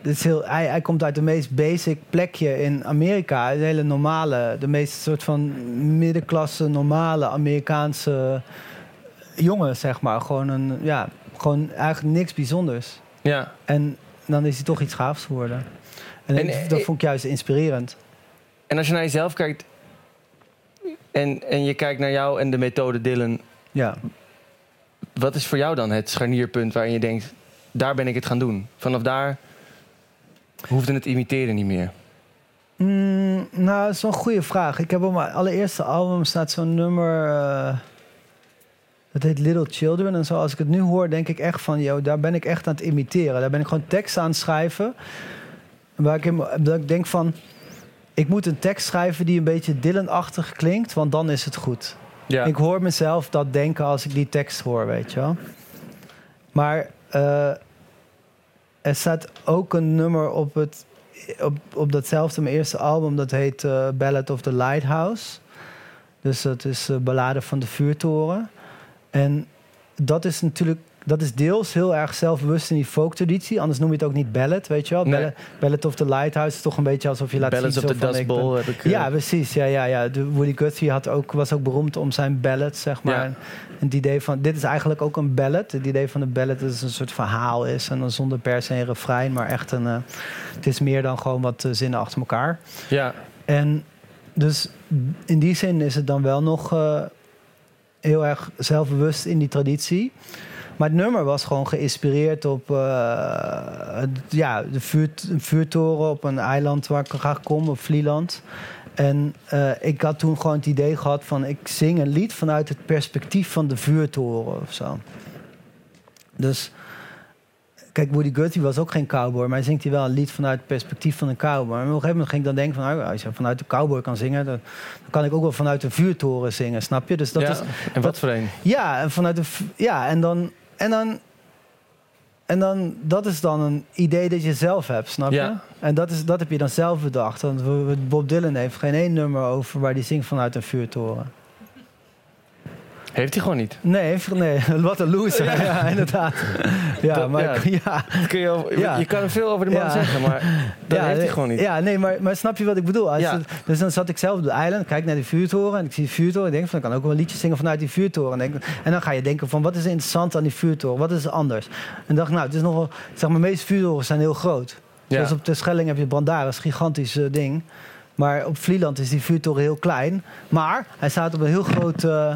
Dit is heel, hij, hij komt uit de meest basic plekje in Amerika. Een hele normale, de meest soort van middenklasse, normale Amerikaanse jongen, zeg maar. Gewoon, een, ja, gewoon eigenlijk niks bijzonders. Ja. En dan is hij toch iets gaafs geworden. En, dat eh, vond ik juist inspirerend. En als je naar jezelf kijkt... En, en je kijkt naar jou en de methode Dylan... Ja. Wat is voor jou dan het scharnierpunt waarin je denkt... daar ben ik het gaan doen. Vanaf daar hoefde het imiteren niet meer. Mm, nou, dat is wel een goede vraag. Ik heb op mijn allereerste album staat zo'n nummer. eh, dat heet Little Children. En zo, als ik het nu hoor, denk ik echt van, yo, daar ben ik echt aan het imiteren. Daar ben ik gewoon tekst aan het schrijven. Waar ik, in, dat ik denk van, ik moet een tekst schrijven die een beetje Dylan-achtig klinkt, want dan is het goed. Ja. Ik hoor mezelf dat denken als ik die tekst hoor, weet je wel. Maar eh, er staat ook een nummer op, het, op, op datzelfde mijn eerste album, dat heet eh, Ballad of the Lighthouse. Dus dat is uh, Ballade van de Vuurtoren. En dat is natuurlijk, dat is deels heel erg zelfbewust in die folk-traditie. Anders noem je het ook niet ballad, weet je wel. Nee. Ballad of the Lighthouse is toch een beetje alsof je laat Ballads zien... of zo the van, Dust Bowl heb ik... eh, ja, precies. Ja, ja, ja. De Woody Guthrie had ook, was ook beroemd om zijn ballads, zeg maar. Ja. En het idee van, dit is eigenlijk ook een ballad. Het idee van een ballad is een soort verhaal is. En dan zonder per se een refrein, maar echt een... eh, het is meer dan gewoon wat eh, zinnen achter elkaar. ja. En dus in die zin is het dan wel nog heel erg zelfbewust in die traditie. Maar het nummer was gewoon geïnspireerd op eh, ja, de een vuurtoren op een eiland waar ik graag kom, op Vlieland. En eh, ik had toen gewoon het idee gehad van ik zing een lied vanuit het perspectief van de vuurtoren of zo. Dus kijk, Woody Guthrie was ook geen cowboy, maar hij zingt hij wel een lied vanuit het perspectief van een cowboy. Maar op een gegeven moment ging ik dan denken van, nou, als je vanuit de cowboy kan zingen, dan, dan kan ik ook wel vanuit de vuurtoren zingen, snap je? Dus dat ja. is, en wat voor een? ja, en vanuit de. Ja, en dan. En dan. En dan, dat is dan een idee dat je zelf hebt, snap je? Ja. En dat, is, dat heb je dan zelf bedacht. Want Bob Dylan heeft geen één nummer over waar hij zingt vanuit een vuurtoren. Heeft hij gewoon niet. Nee, nee wat een loser. Ja, inderdaad. Ja, Dat- maar ja. ik- ja. Kun je, over- je kan er veel over de man zeggen, maar dat heeft hij gewoon niet. Ja, nee, maar, maar snap je wat ik bedoel? Als het- dus dan zat ik zelf op de eiland, kijk naar die vuurtoren en ik zie die vuurtoren. Ik denk van, ik kan ook wel een liedje zingen vanuit die vuurtoren. En, denk- en dan ga je denken van, wat is interessant aan die vuurtoren? Wat is anders? En dacht, nou, het is nogal, zeg maar, de meeste vuurtoren zijn heel groot. Zoals op de Schelling heb je Brandaris, gigantisch eh, ding. Maar op Vlieland is die vuurtoren heel klein. Maar hij staat op een heel groot, eh,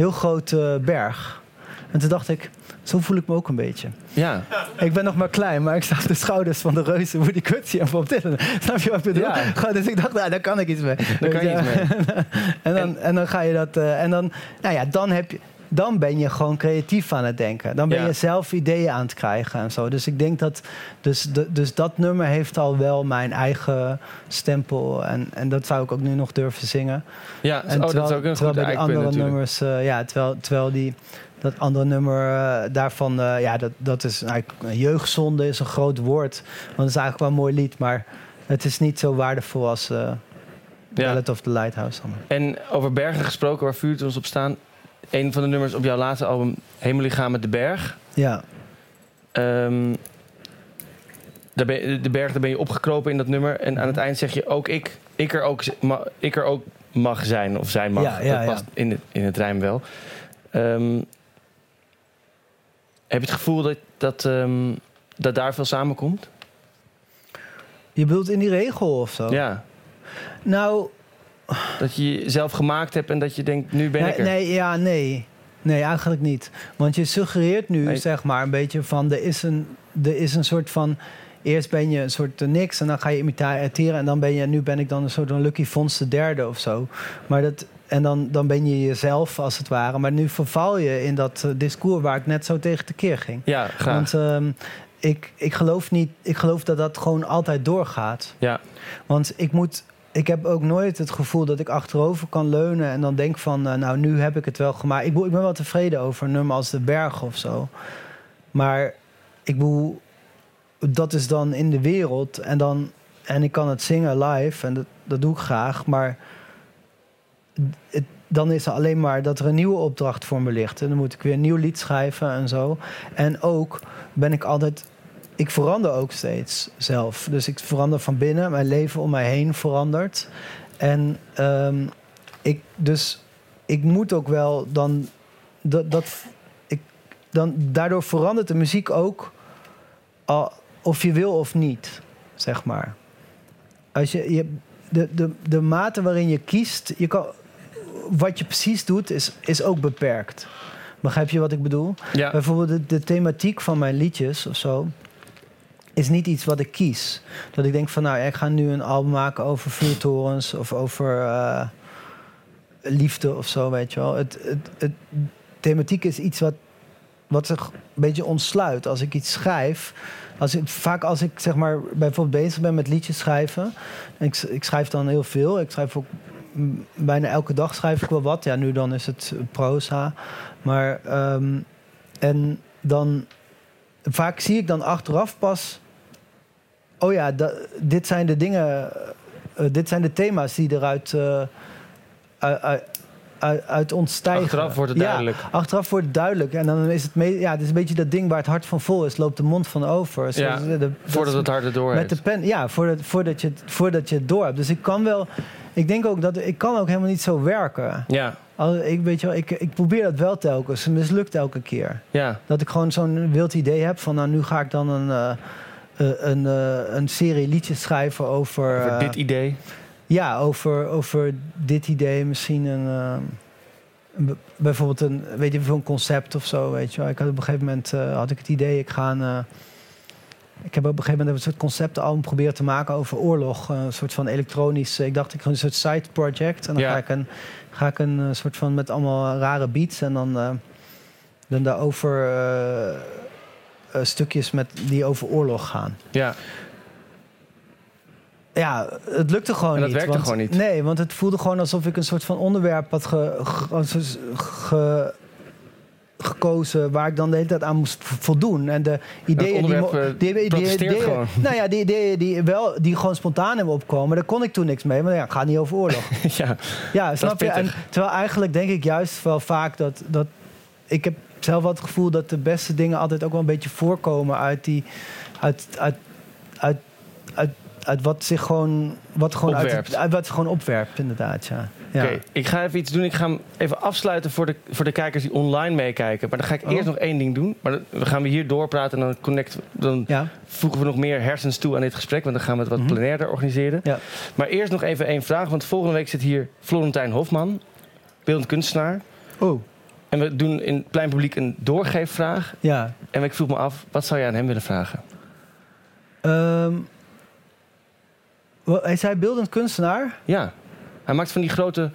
heel groot eh, berg. En toen dacht ik, zo voel ik me ook een beetje. Ja. Ik ben nog maar klein, maar ik sta op de schouders van de reuzen Woody Guthrie en Bob Dylan. Snap je wat ik bedoel? Ja. Dus ik dacht, nou, daar kan ik iets mee. Daar kan je iets mee. en, dan, en dan ga je dat... eh, en dan, nou ja, dan heb je... Dan ben je gewoon creatief aan het denken. Dan ben Ja. je zelf ideeën aan het krijgen en zo. Dus ik denk dat... Dus, de, dus dat nummer heeft al wel mijn eigen stempel. En, en dat zou ik ook nu nog durven zingen. Ja, En oh, terwijl, dat is ook een terwijl bij die eikpunt andere natuurlijk. nummers, eh, ja, terwijl, terwijl die, dat andere nummer eh, daarvan, eh, ja, dat, dat is eigenlijk jeugdzonde is een groot woord. Want het is eigenlijk wel een mooi lied, maar het is niet zo waardevol als Ja. Ballad of the Lighthouse. dan. En over bergen gesproken, waar vuurtoons op staan. Een van de nummers op jouw laatste album, Hemellichaam met de Berg. Ja, Ehm, daar ben de berg, daar ben je opgekropen in dat nummer. En aan het eind zeg je ook ik, ik, er, ook, ik er ook mag zijn of zij mag. Ja, ja, dat past in het, in het rijm wel. Ehm, heb je het gevoel dat, dat, ehm, dat daar veel samenkomt? je bedoelt in die regel of zo? Ja. Nou, Dat je jezelf gemaakt hebt en dat je denkt, nu ben nee, ik er. nee, ja, nee. Nee, eigenlijk niet. Want je suggereert nu, Nee. zeg maar, een beetje van... Er is een, er is een soort van... Eerst ben je een soort eh, niks en dan ga je imiteren... en dan ben je, nu ben ik dan een soort van Lucky Fons de derde of zo. Maar dat, en dan, dan ben je jezelf, als het ware. Maar nu verval je in dat eh, discours waar ik net zo tegen tekeer ging. Ja, graag. Want ehm, ik, ik, geloof niet, ik geloof dat dat gewoon altijd doorgaat. ja. Want ik moet. Ik heb ook nooit het gevoel dat ik achterover kan leunen en dan denk van, eh, nou, nu heb ik het wel gemaakt. Ik, ben wel tevreden over een nummer als De Berg of zo. Maar ik bedoel, dat is dan in de wereld en dan. En ik kan het zingen live en dat, dat doe ik graag. Maar dan is er alleen maar dat er een nieuwe opdracht voor me ligt. En dan moet ik weer een nieuw lied schrijven en zo. En ook ben ik altijd. Ik verander ook steeds zelf. Dus ik verander van binnen. Mijn leven om mij heen verandert. En ehm, ik, dus ik moet ook wel dan. Dat, dat, ik, dan daardoor verandert de muziek ook. Al, of je wil of niet, zeg maar. Als je, je, de, de, de mate waarin je kiest. Je kan, wat je precies doet, is, is ook beperkt. Begrijp je wat ik bedoel? Ja. Bijvoorbeeld de, de thematiek van mijn liedjes of zo is niet iets wat ik kies. Dat ik denk van nou, ik ga nu een album maken over vuurtorens of over eh, liefde of zo, weet je wel. Het, het, het, thematiek is iets wat, wat zich een beetje ontsluit. Als ik iets schrijf, als vaak als ik zeg maar bijvoorbeeld bezig ben met liedjes schrijven, en ik, ik schrijf dan heel veel. Ik schrijf ook mm, bijna elke dag schrijf ik wel wat. Ja, nu dan is het proza. Maar ehm, en dan vaak zie ik dan achteraf pas. Oh ja, da- dit zijn de dingen. eh, dit zijn de thema's die eruit. eh, uit, uit, uit, uit ontstijgen. Achteraf wordt het Ja, duidelijk. achteraf wordt het duidelijk. En dan is het, ja, het is een beetje dat ding waar het hart van vol is, loopt de mond van over. Zo- Ja, de- de- Voordat dat- het harder door met de pen, ja, voordat, voordat, je, voordat je het door hebt. Dus ik kan wel. Ik denk ook dat ik kan ook helemaal niet zo werken. Ja, Al, ik, weet je wel, ik, ik probeer dat wel telkens. Het mislukt elke keer. ja. Dat ik gewoon zo'n wild idee heb van... nou, nu ga ik dan een, eh, eh, een, eh, een serie liedjes schrijven over... Over dit idee. Ja, over, over dit idee. Misschien een... bijvoorbeeld een, weet je, een concept of zo, weet je wel. Ik had op een gegeven moment had ik het idee, ik ga een... eh, ik heb op een gegeven moment een soort conceptalbum proberen te maken over oorlog. eh, Een soort van elektronisch... Ik dacht, ik ga een soort side project. En dan Ja. ga ik een, ga ik een eh, soort van met allemaal rare beats. En dan, eh, dan daarover eh, eh, stukjes met, die over oorlog gaan. Ja. Ja, het lukte gewoon En dat niet. werkte want- gewoon niet. Nee, want het voelde gewoon alsof ik een soort van onderwerp had ge- ge- ge- gekozen... waar ik dan de hele tijd aan moest vo- voldoen. En de ideeën die... mo- eh, die, die, protesteert ideeën-. Nou ja, die ideeën die, wel, die gewoon spontaan hebben opkomen... daar kon ik toen niks mee. Maar ja, het gaat niet over oorlog. ja. Ja, snap je? En, terwijl eigenlijk denk ik juist wel vaak dat, dat... Ik heb zelf wel het gevoel dat de beste dingen altijd ook wel een beetje voorkomen uit die... Uit, uit, uit, uit, uit wat zich gewoon... Wat gewoon uit, wat zich gewoon opwerpt, inderdaad, ja. Oké, ik ga even iets doen. Ik ga hem even afsluiten voor de, voor de kijkers die online meekijken. Maar dan ga ik Oh. eerst nog één ding doen. Maar dan gaan we hier doorpraten en dan, connect, dan voegen we nog meer hersens toe aan dit gesprek. Want dan gaan we het wat Mhm. plenairder organiseren. ja. Maar eerst nog even één vraag. Want volgende week zit hier Florentijn Hofman, beeldend kunstenaar. Oh, En we doen in het plein publiek een doorgeefvraag. Ja. En ik vroeg me af, wat zou je aan hem willen vragen? Ehm, wel, is hij beeldend kunstenaar? Ja, hij maakt van die grote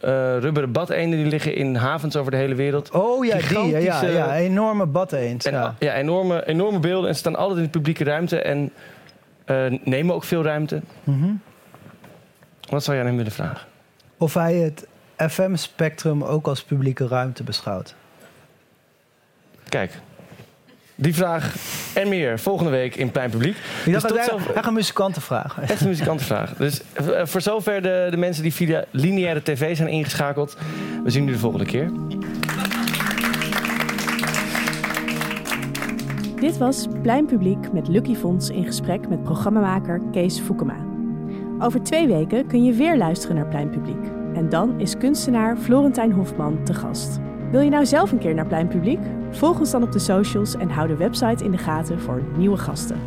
eh rubberen badeenden die liggen in havens over de hele wereld. Oh ja, die. Ja, ja, enorme badeend. En, Ja. ja. enorme, enorme beelden en ze staan altijd in de publieke ruimte en eh, nemen ook veel ruimte. Mhm. Wat zou aan hem willen vragen? Of hij het FM-spectrum ook als publieke ruimte beschouwt. Kijk, die vraag en meer volgende week in Plein Publiek. Ik dacht Dus dat zover- hij gaat muzikanten vragen. Echt een muzikantenvraag. Dus eh, voor zover de, de mensen die via lineaire tv zijn ingeschakeld. We zien u de volgende keer. Dit was Plein Publiek met Lucky Fonds in gesprek met programmamaker Kees Foukema. Over twee weken kun je weer luisteren naar Plein Publiek. En dan is kunstenaar Florentijn Hofman te gast. Wil je nou zelf een keer naar Plein Publiek? Volg ons dan op de socials en hou de website in de gaten voor nieuwe gasten.